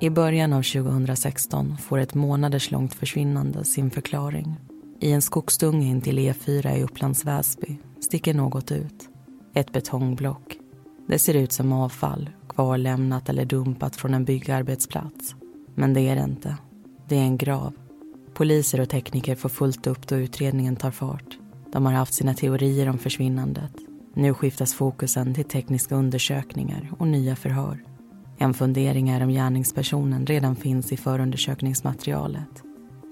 I början av 2016 får ett månaders långt försvinnande sin förklaring. I en skogsdunge intill E4 i Upplands Väsby sticker något ut. Ett betongblock. Det ser ut som avfall, kvarlämnat eller dumpat från en byggarbetsplats. Men det är det inte. Det är en grav. Poliser och tekniker får fullt upp då utredningen tar fart. De har haft sina teorier om försvinnandet. Nu skiftas fokusen till tekniska undersökningar och nya förhör. En fundering är om gärningspersonen redan finns i förundersökningsmaterialet.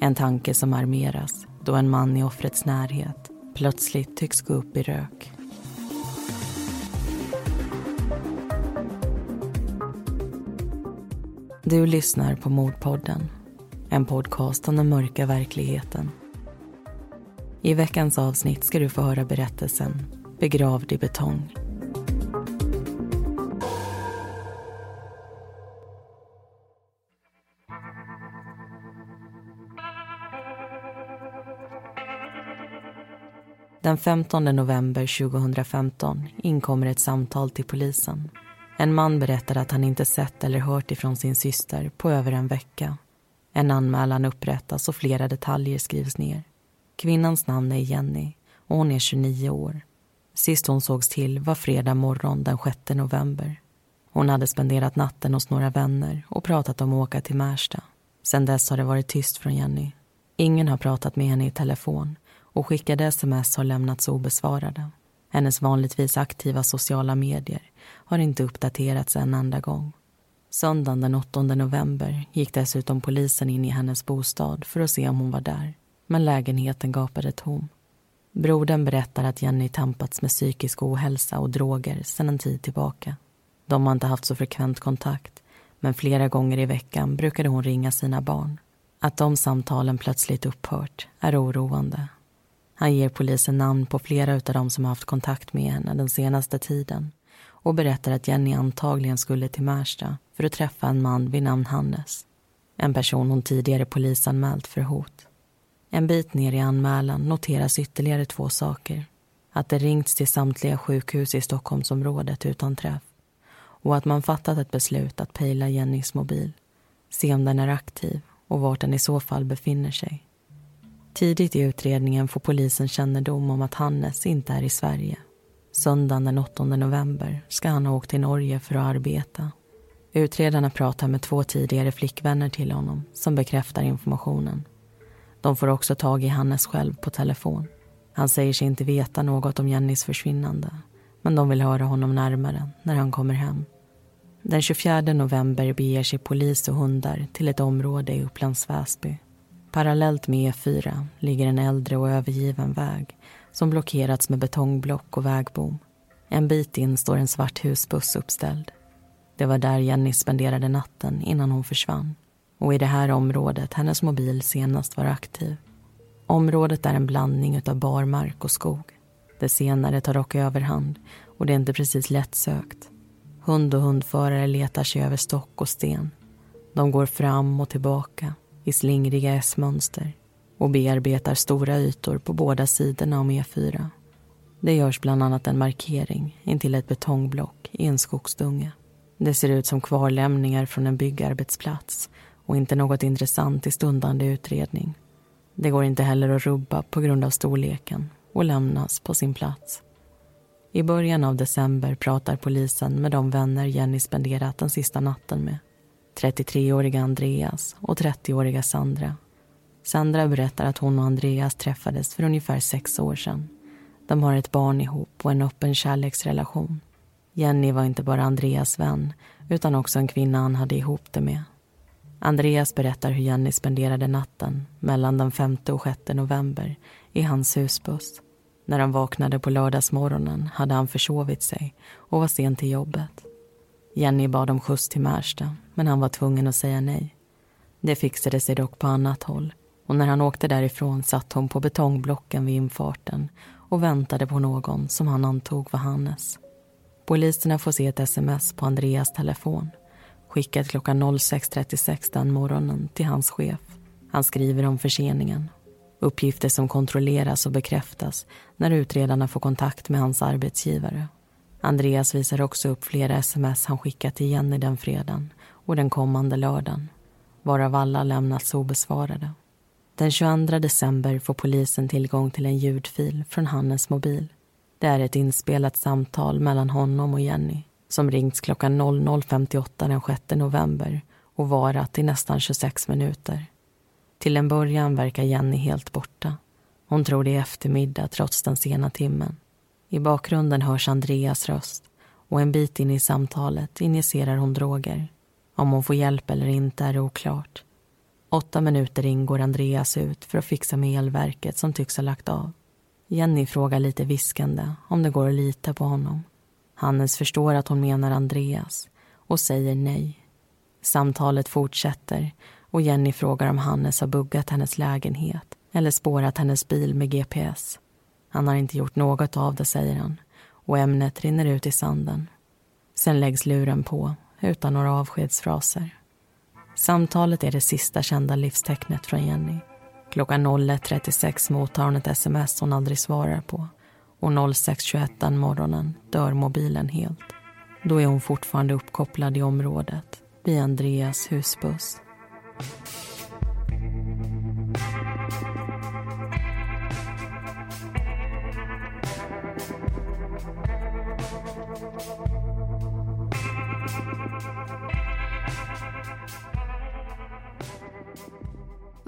En tanke som armeras då en man i offrets närhet plötsligt tycks gå upp i rök. Du lyssnar på Mordpodden, en podcast om den mörka verkligheten. I veckans avsnitt ska du få höra berättelsen Begravd i betong. Den 15 november 2015 inkommer ett samtal till polisen. En man berättar att han inte sett eller hört ifrån sin syster på över en vecka. En anmälan upprättas och flera detaljer skrivs ner. Kvinnans namn är Jenny och hon är 29 år. Sist hon sågs till var fredag morgon den 6 november. Hon hade spenderat natten hos några vänner och pratat om att åka till Märsta. Sen dess har det varit tyst från Jenny. Ingen har pratat med henne i telefon och skickade sms har lämnats obesvarade. Hennes vanligtvis aktiva sociala medier har inte uppdaterats en enda gång. Söndagen den 8 november gick dessutom polisen in i hennes bostad för att se om hon var där. Men lägenheten gapade tom. Brodern berättar att Jenny tampats med psykisk ohälsa och droger sedan en tid tillbaka. De har inte haft så frekvent kontakt men flera gånger i veckan brukade hon ringa sina barn. Att de samtalen plötsligt upphört är oroande. Han ger polisen namn på flera av dem som haft kontakt med henne den senaste tiden och berättar att Jenny antagligen skulle till Märsta för att träffa en man vid namn Hannes. En person hon tidigare polisanmält för hot. En bit ner i anmälan noteras ytterligare två saker. Att det ringts till samtliga sjukhus i Stockholmsområdet utan träff och att man fattat ett beslut att pejla Jennys mobil. Se om den är aktiv och vart den i så fall befinner sig. Tidigt i utredningen får polisen kännedom om att Hannes inte är i Sverige. Söndagen den 8 november ska han ha åkt till Norge för att arbeta. Utredarna pratar med två tidigare flickvänner till honom som bekräftar informationen. De får också tag i Hannes själv på telefon. Han säger sig inte veta något om Jennys försvinnande men de vill höra honom närmare när han kommer hem. Den 24 november beger sig polis och hundar till ett område i Upplands Väsby. Parallellt med E4 ligger en äldre och övergiven väg som blockerats med betongblock och vägbom. En bit in står en svart husbuss uppställd. Det var där Jenny spenderade natten innan hon försvann och i det här området hennes mobil senast var aktiv. Området är en blandning av barmark och skog. Det senare tar dock överhand och det är inte precis lättsökt. Hund och hundförare letar sig över stock och sten. De går fram och tillbaka i slingriga S-mönster och bearbetar stora ytor på båda sidorna om E4. Det görs bland annat en markering intill ett betongblock i en skogsdunge. Det ser ut som kvarlämningar från en byggarbetsplats och inte något intressant i stundande utredning. Det går inte heller att rubba på grund av storleken och lämnas på sin plats. I början av december pratar polisen med de vänner Jenny spenderat den sista natten med. 33-åriga Andreas och 30-åriga Sandra. Sandra berättar att hon och Andreas träffades för ungefär sex år sedan. De har ett barn ihop och en öppen kärleksrelation. Jenny var inte bara Andreas vän utan också en kvinna han hade ihop det med. Andreas berättar hur Jenny spenderade natten mellan den 5 och 6 november i hans husbuss. När han vaknade på lördagsmorgonen hade han försovit sig och var sen till jobbet. Jenny bad om skjuts till Märsta, men han var tvungen att säga nej. Det fixade sig dock på annat håll och när han åkte därifrån satt hon på betongblocken vid infarten och väntade på någon som han antog var Hannes. Poliserna får se ett sms på Andreas telefon skickat klockan 06.36 den morgonen till hans chef. Han skriver om förseningen. Uppgifter som kontrolleras och bekräftas när utredarna får kontakt med hans arbetsgivare. Andreas visar också upp flera sms han skickat till Jenny den fredagen och den kommande lördagen varav alla lämnats obesvarade. Den 22 december får polisen tillgång till en ljudfil från Hannes mobil. Det är ett inspelat samtal mellan honom och Jenny som ringts klockan 00.58 den 6 november och varat i nästan 26 minuter. Till en början verkar Jenny helt borta. Hon tror det är eftermiddag trots den sena timmen. I bakgrunden hörs Andreas röst och en bit in i samtalet injicerar hon droger. Om hon får hjälp eller inte är oklart. Åtta minuter in går Andreas ut för att fixa med elverket som tycks ha lagt av. Jenny frågar lite viskande om det går att lita på honom. Hannes förstår att hon menar Andreas och säger nej. Samtalet fortsätter och Jenny frågar om Hannes har buggat hennes lägenhet eller spårat hennes bil med GPS. Han har inte gjort något av det, säger han och ämnet rinner ut i sanden. Sen läggs luren på utan några avskedsfraser. Samtalet är det sista kända livstecknet från Jenny. Klockan 01.36 mottar hon ett sms hon aldrig svarar på och 06.21 den morgonen dör mobilen helt. Då är hon fortfarande uppkopplad i området vid Andreas husbuss.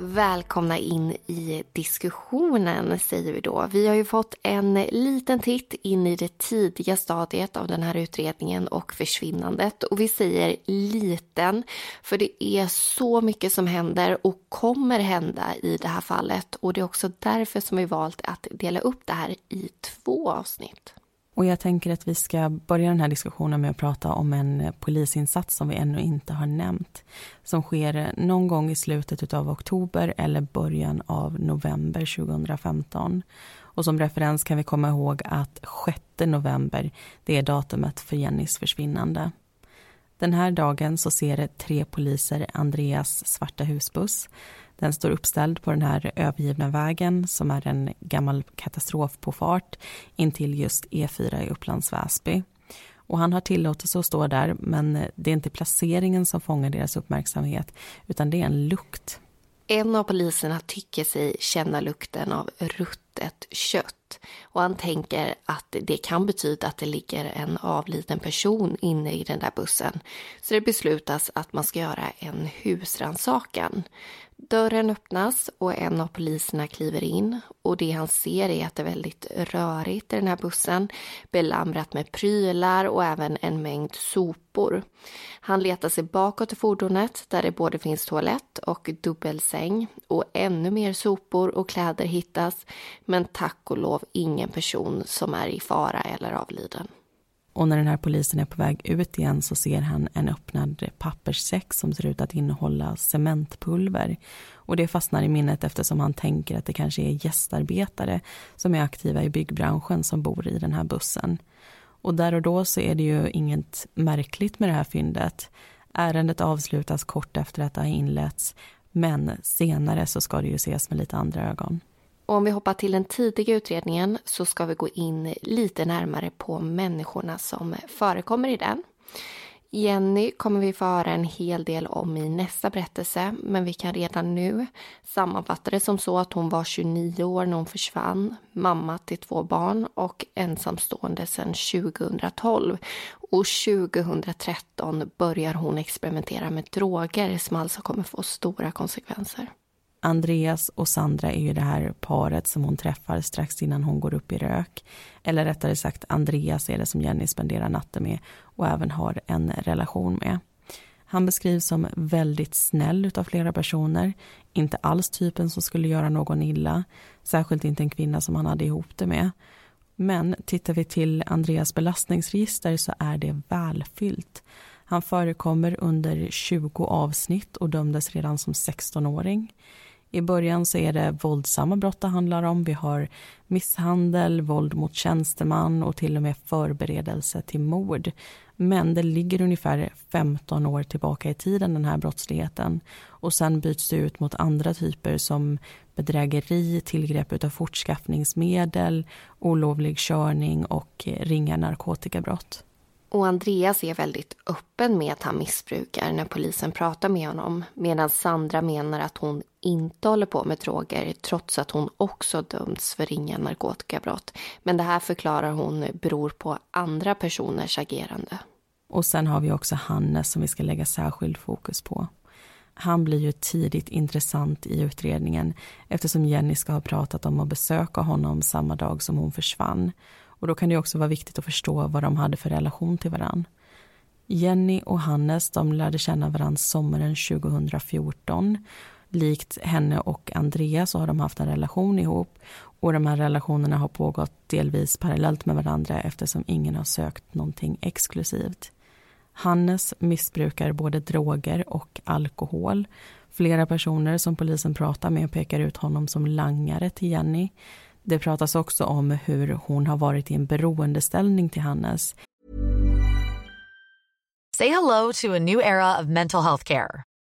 Välkomna in i diskussionen säger vi då. Vi har ju fått en liten titt in i det tidiga stadiet av den här utredningen och försvinnandet. Och vi säger liten för det är så mycket som händer och kommer hända i det här fallet. Och det är också därför som vi valt att dela upp det här i två avsnitt. Och jag tänker att vi ska börja den här diskussionen med att prata om en polisinsats som vi ännu inte har nämnt. Som sker någon gång i slutet av oktober eller början av november 2015. Och som referens kan vi komma ihåg att 6 november, det är datumet för Jennys försvinnande. Den här dagen så ser tre poliser Andreas svarta husbuss den står uppställd på den här övergivna vägen som är en gammal katastrofpåfart intill just E4 i Upplands Väsby. Och han har tillåtelse att stå där men det är inte placeringen som fångar deras uppmärksamhet utan det är en lukt. En av poliserna tycker sig känna lukten av rutt ett kött och han tänker att det kan betyda att det ligger en avliden person inne i den där bussen. Så det beslutas att man ska göra en husransakan. Dörren öppnas och en av poliserna kliver in och det han ser är att det är väldigt rörigt i den här bussen, belamrat med prylar och även en mängd sopor. Han letar sig bakåt i fordonet där det både finns toalett och dubbelsäng och ännu mer sopor och kläder hittas men tack och lov ingen person som är i fara eller avliden. Och när den här polisen är på väg ut igen så ser han en öppnad papperssäck som ser ut att innehålla cementpulver. Och det fastnar i minnet eftersom han tänker att det kanske är gästarbetare som är aktiva i byggbranschen som bor i den här bussen. Och där och då så är det ju inget märkligt med det här fyndet. Ärendet avslutas kort efter att det har inletts men senare så ska det ju ses med lite andra ögon. Och om vi hoppar till den tidiga utredningen så ska vi gå in lite närmare på människorna som förekommer i den. Jenny kommer vi få höra en hel del om i nästa berättelse men vi kan redan nu sammanfatta det som så att hon var 29 år när hon försvann, mamma till två barn och ensamstående sedan 2012. Och 2013 börjar hon experimentera med droger som alltså kommer få stora konsekvenser. Andreas och Sandra är ju det här paret som hon träffar strax innan hon går upp i rök. Eller rättare sagt, Andreas är det som Jenny spenderar natten med och även har en relation med. Han beskrivs som väldigt snäll av flera personer. Inte alls typen som skulle göra någon illa. Särskilt inte en kvinna som han hade ihop det med. Men tittar vi till Andreas belastningsregister så är det välfyllt. Han förekommer under 20 avsnitt och dömdes redan som 16-åring. I början så är det våldsamma brott det handlar om. Vi har misshandel, våld mot tjänsteman och till och med förberedelse till mord. Men det ligger ungefär 15 år tillbaka i tiden den här brottsligheten. Och sen byts det ut mot andra typer som bedrägeri, tillgrepp av fortskaffningsmedel, olovlig körning och ringa narkotikabrott. Och Andreas är väldigt öppen med att han missbrukar när polisen pratar med honom. Medan Sandra menar att hon inte håller på med droger trots att hon också dömts för ringa narkotikabrott. Men det här förklarar hon beror på andra personers agerande. Och sen har vi också Hannes som vi ska lägga särskild fokus på. Han blir ju tidigt intressant i utredningen eftersom Jenny ska ha pratat om att besöka honom samma dag som hon försvann. Och då kan det också vara viktigt att förstå vad de hade för relation till varann. Jenny och Hannes de lärde känna varandra sommaren 2014. Likt henne och Andreas så har de haft en relation ihop och de här relationerna har pågått delvis parallellt med varandra eftersom ingen har sökt någonting exklusivt. Hannes missbrukar både droger och alkohol. Flera personer som polisen pratar med pekar ut honom som langare till Jenny. Det pratas också om hur hon har varit i en beroendeställning till Hannes. Say hello to a new era of mental health care.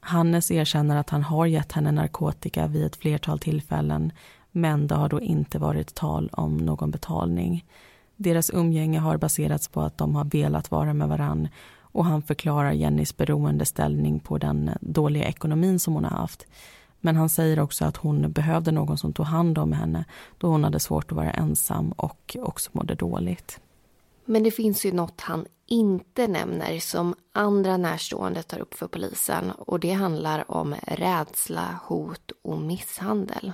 Hannes erkänner att han har gett henne narkotika vid ett flertal tillfällen men det har då inte varit tal om någon betalning. Deras umgänge har baserats på att de har velat vara med varann och han förklarar Jennys beroendeställning på den dåliga ekonomin som hon har haft. Men han säger också att hon behövde någon som tog hand om henne då hon hade svårt att vara ensam och också mådde dåligt. Men det finns ju något han inte nämner som andra närstående tar upp för polisen och det handlar om rädsla, hot och misshandel.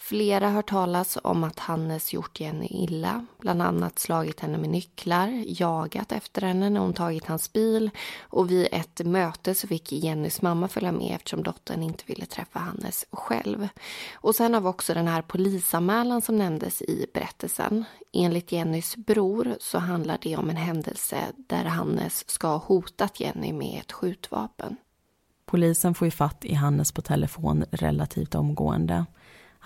Flera har hört talas om att Hannes gjort Jenny illa, bland annat slagit henne med nycklar, jagat efter henne när hon tagit hans bil och vid ett möte så fick Jennys mamma följa med eftersom dottern inte ville träffa Hannes själv. Och sen har vi också den här polisanmälan som nämndes i berättelsen. Enligt Jennys bror så handlar det om en händelse där Hannes ska ha hotat Jenny med ett skjutvapen. Polisen får ju fatt i Hannes på telefon relativt omgående.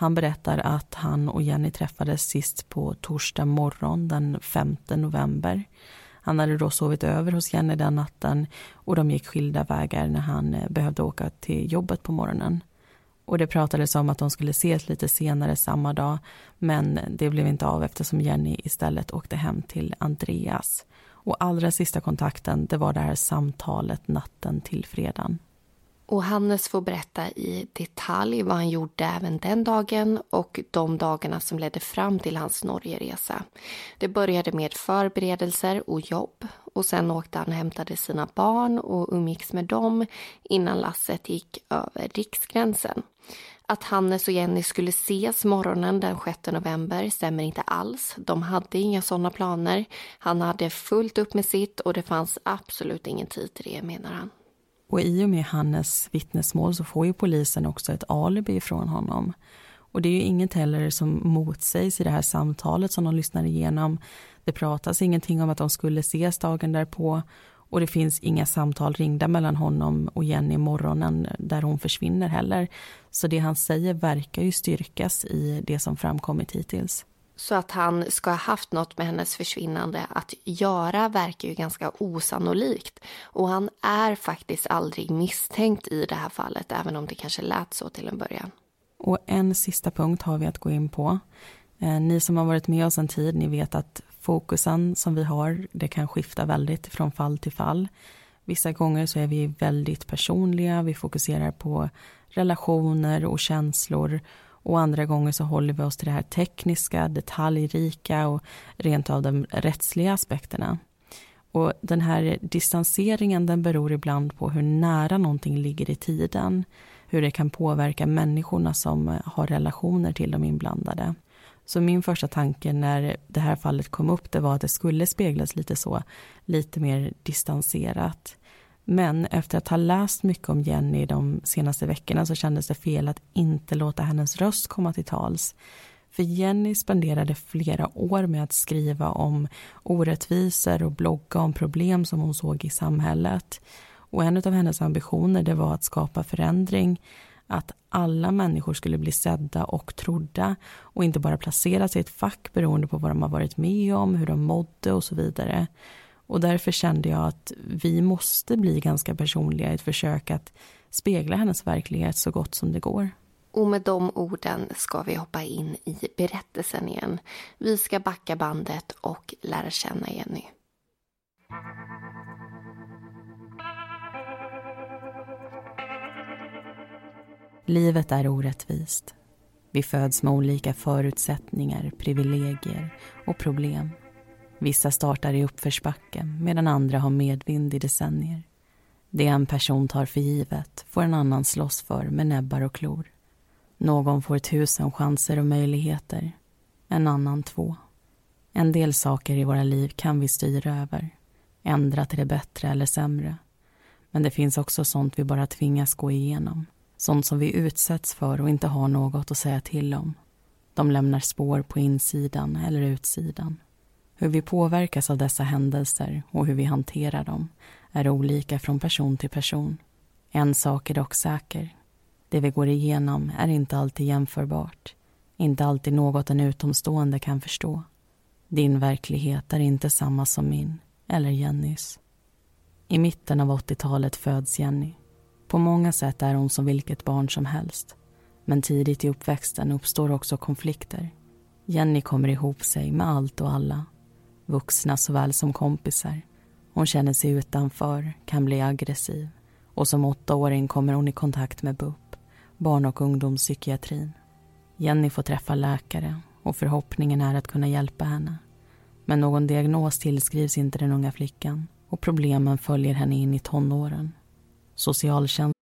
Han berättar att han och Jenny träffades sist på torsdag morgon den 5 november. Han hade då sovit över hos Jenny den natten och de gick skilda vägar när han eh, behövde åka till jobbet på morgonen. Och det pratades om att de skulle ses lite senare samma dag men det blev inte av eftersom Jenny istället åkte hem till Andreas. Och allra sista kontakten det var det här samtalet natten till fredagen. Och Hannes får berätta i detalj vad han gjorde även den dagen och de dagarna som ledde fram till hans Norgeresa. Det började med förberedelser och jobb och sen åkte han och hämtade sina barn och umgicks med dem innan lasset gick över riksgränsen. Att Hannes och Jenny skulle ses morgonen den 6 november stämmer inte alls. De hade inga sådana planer. Han hade fullt upp med sitt och det fanns absolut ingen tid till det menar han. Och i och med Hannes vittnesmål så får ju polisen också ett alibi från honom. Och det är ju inget heller som motsägs i det här samtalet som de lyssnar igenom. Det pratas ingenting om att de skulle ses dagen därpå och det finns inga samtal ringda mellan honom och Jenny morgonen där hon försvinner heller. Så det han säger verkar ju styrkas i det som framkommit hittills. Så att han ska ha haft något med hennes försvinnande att göra verkar ju ganska osannolikt. Och han är faktiskt aldrig misstänkt i det här fallet, även om det kanske lät så till en början. Och en sista punkt har vi att gå in på. Eh, ni som har varit med oss en tid, ni vet att fokusen som vi har, det kan skifta väldigt från fall till fall. Vissa gånger så är vi väldigt personliga, vi fokuserar på relationer och känslor och andra gånger så håller vi oss till det här tekniska, detaljrika och rent av de rättsliga aspekterna. Och den här distanseringen den beror ibland på hur nära någonting ligger i tiden. Hur det kan påverka människorna som eh, har relationer till de inblandade. Så min första tanke när det här fallet kom upp det var att det skulle speglas lite så, lite mer distanserat. Men efter att ha läst mycket om Jenny de senaste veckorna så kändes det fel att inte låta hennes röst komma till tals. För Jenny spenderade flera år med att skriva om orättvisor och blogga om problem som hon såg i samhället. Och en av hennes ambitioner det var att skapa förändring, att alla människor skulle bli sedda och trodda och inte bara placeras i ett fack beroende på vad de har varit med om, hur de mådde och så vidare. Och därför kände jag att vi måste bli ganska personliga i ett försök att spegla hennes verklighet så gott som det går. Och med de orden ska vi hoppa in i berättelsen igen. Vi ska backa bandet och lära känna Jenny. Livet är orättvist. Vi föds med olika förutsättningar, privilegier och problem. Vissa startar i uppförsbacke medan andra har medvind i decennier. Det en person tar för givet får en annan slåss för med näbbar och klor. Någon får tusen chanser och möjligheter, en annan två. En del saker i våra liv kan vi styra över, ändra till det bättre eller sämre. Men det finns också sånt vi bara tvingas gå igenom. Sånt som vi utsätts för och inte har något att säga till om. De lämnar spår på insidan eller utsidan. Hur vi påverkas av dessa händelser och hur vi hanterar dem är olika från person till person. En sak är dock säker. Det vi går igenom är inte alltid jämförbart. Inte alltid något en utomstående kan förstå. Din verklighet är inte samma som min eller Jennys. I mitten av 80-talet föds Jenny. På många sätt är hon som vilket barn som helst. Men tidigt i uppväxten uppstår också konflikter. Jenny kommer ihop sig med allt och alla. Vuxna såväl som kompisar. Hon känner sig utanför, kan bli aggressiv. Och som åttaåring kommer hon i kontakt med BUP, barn och ungdomspsykiatrin. Jenny får träffa läkare och förhoppningen är att kunna hjälpa henne. Men någon diagnos tillskrivs inte den unga flickan och problemen följer henne in i tonåren. Socialtjänst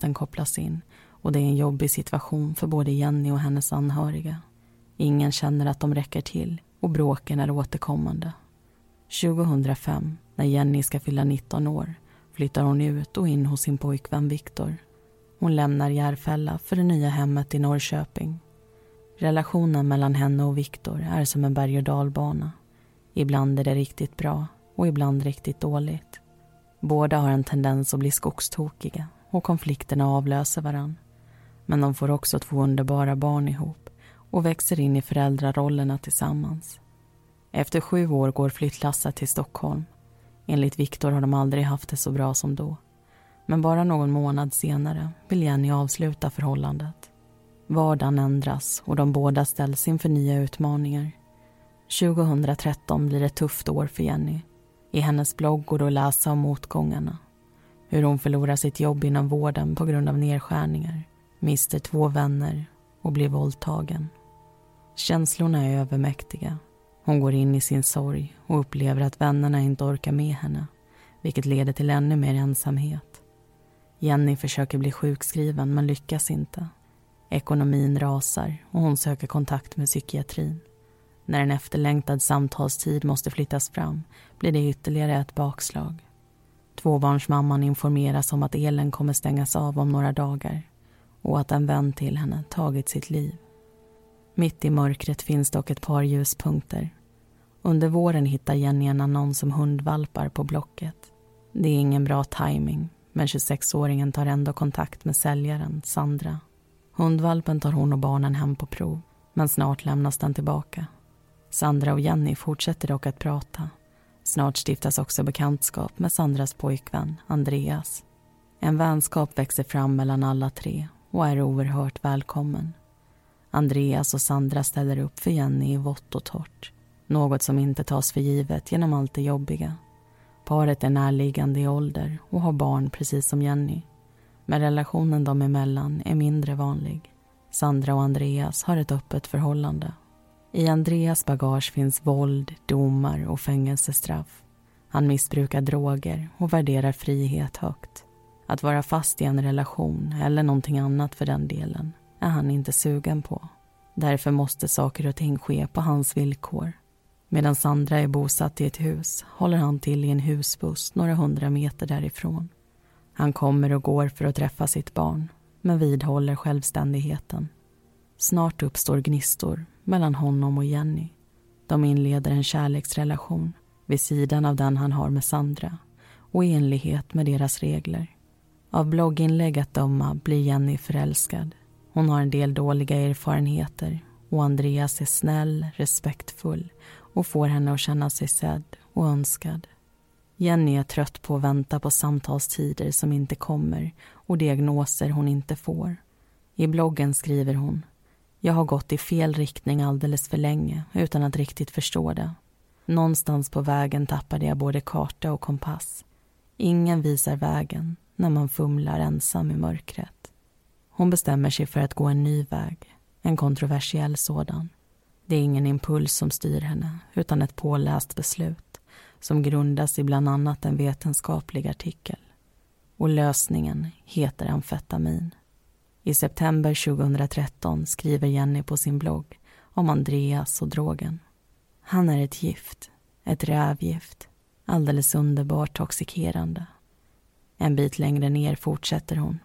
Den kopplas in och det är en jobbig situation för både Jenny och hennes anhöriga. Ingen känner att de räcker till och bråken är återkommande. 2005, när Jenny ska fylla 19 år, flyttar hon ut och in hos sin pojkvän Viktor. Hon lämnar Järfälla för det nya hemmet i Norrköping. Relationen mellan henne och Viktor är som en berg och dalbana. Ibland är det riktigt bra och ibland riktigt dåligt. Båda har en tendens att bli skogstokiga och konflikterna avlöser varann. Men de får också två underbara barn ihop och växer in i föräldrarollerna tillsammans. Efter sju år går flyttlasset till Stockholm. Enligt Viktor har de aldrig haft det så bra som då. Men bara någon månad senare vill Jenny avsluta förhållandet. Vardagen ändras och de båda ställs inför nya utmaningar. 2013 blir ett tufft år för Jenny. I hennes blogg går det att läsa om motgångarna. Hur hon förlorar sitt jobb inom vården på grund av nedskärningar, mister två vänner och blir våldtagen. Känslorna är övermäktiga. Hon går in i sin sorg och upplever att vännerna inte orkar med henne vilket leder till ännu mer ensamhet. Jenny försöker bli sjukskriven men lyckas inte. Ekonomin rasar och hon söker kontakt med psykiatrin. När en efterlängtad samtalstid måste flyttas fram blir det ytterligare ett bakslag. Tvåbarnsmamman informeras om att elen kommer stängas av om några dagar och att en vän till henne tagit sitt liv. Mitt i mörkret finns dock ett par ljuspunkter. Under våren hittar Jenny en annons om hundvalpar på Blocket. Det är ingen bra timing, men 26-åringen tar ändå kontakt med säljaren, Sandra. Hundvalpen tar hon och barnen hem på prov, men snart lämnas den tillbaka. Sandra och Jenny fortsätter dock att prata. Snart stiftas också bekantskap med Sandras pojkvän, Andreas. En vänskap växer fram mellan alla tre och är oerhört välkommen. Andreas och Sandra ställer upp för Jenny i vått och torrt. Något som inte tas för givet genom allt det jobbiga. Paret är närliggande i ålder och har barn precis som Jenny. Men relationen dem emellan är mindre vanlig. Sandra och Andreas har ett öppet förhållande. I Andreas bagage finns våld, domar och fängelsestraff. Han missbrukar droger och värderar frihet högt. Att vara fast i en relation, eller någonting annat för den delen, är han inte sugen på. Därför måste saker och ting ske på hans villkor. Medan Sandra är bosatt i ett hus håller han till i en husbuss några hundra meter därifrån. Han kommer och går för att träffa sitt barn, men vidhåller självständigheten. Snart uppstår gnistor mellan honom och Jenny. De inleder en kärleksrelation vid sidan av den han har med Sandra och i enlighet med deras regler. Av blogginlägg att döma blir Jenny förälskad. Hon har en del dåliga erfarenheter och Andreas är snäll, respektfull och får henne att känna sig sedd och önskad. Jenny är trött på att vänta på samtalstider som inte kommer och diagnoser hon inte får. I bloggen skriver hon jag har gått i fel riktning alldeles för länge utan att riktigt förstå det. Någonstans på vägen tappade jag både karta och kompass. Ingen visar vägen när man fumlar ensam i mörkret. Hon bestämmer sig för att gå en ny väg, en kontroversiell sådan. Det är ingen impuls som styr henne, utan ett påläst beslut som grundas i bland annat en vetenskaplig artikel. Och lösningen heter amfetamin. I september 2013 skriver Jenny på sin blogg om Andreas och drogen. Han är ett gift, ett rävgift, alldeles underbart toxikerande. En bit längre ner fortsätter hon.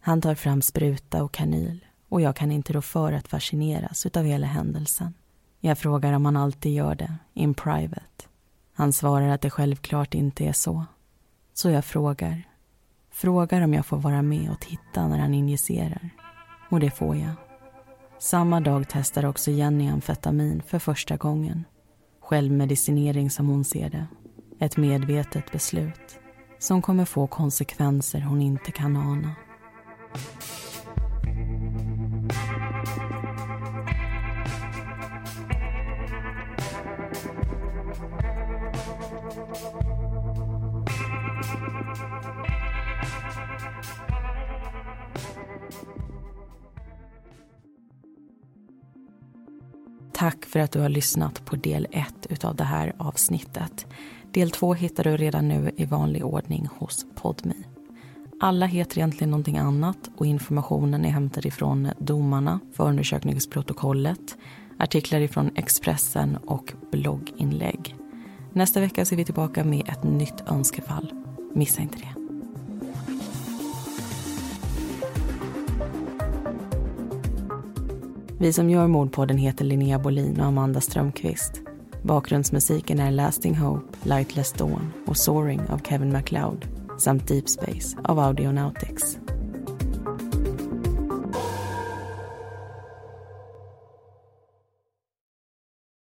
Han tar fram spruta och kanyl och jag kan inte rå för att fascineras utav hela händelsen. Jag frågar om han alltid gör det, in private. Han svarar att det självklart inte är så. Så jag frågar. Frågar om jag får vara med och titta när han injicerar. Och det får jag. Samma dag testar också Jenny amfetamin för första gången. Självmedicinering som hon ser det. Ett medvetet beslut som kommer få konsekvenser hon inte kan ana. För att du har lyssnat på del 1 av det här avsnittet. Del 2 hittar du redan nu i vanlig ordning hos Podmi. Alla heter egentligen någonting annat och informationen är hämtad ifrån domarna, förundersökningsprotokollet, artiklar ifrån Expressen och blogginlägg. Nästa vecka ser vi tillbaka med ett nytt önskefall. Missa inte det. Vi som gör Mordpodden heter Linnea Bolin och Amanda Strömqvist. Bakgrundsmusiken är Lasting Hope, Lightless Dawn och Soaring av Kevin MacLeod samt Deep Space av Audionautics.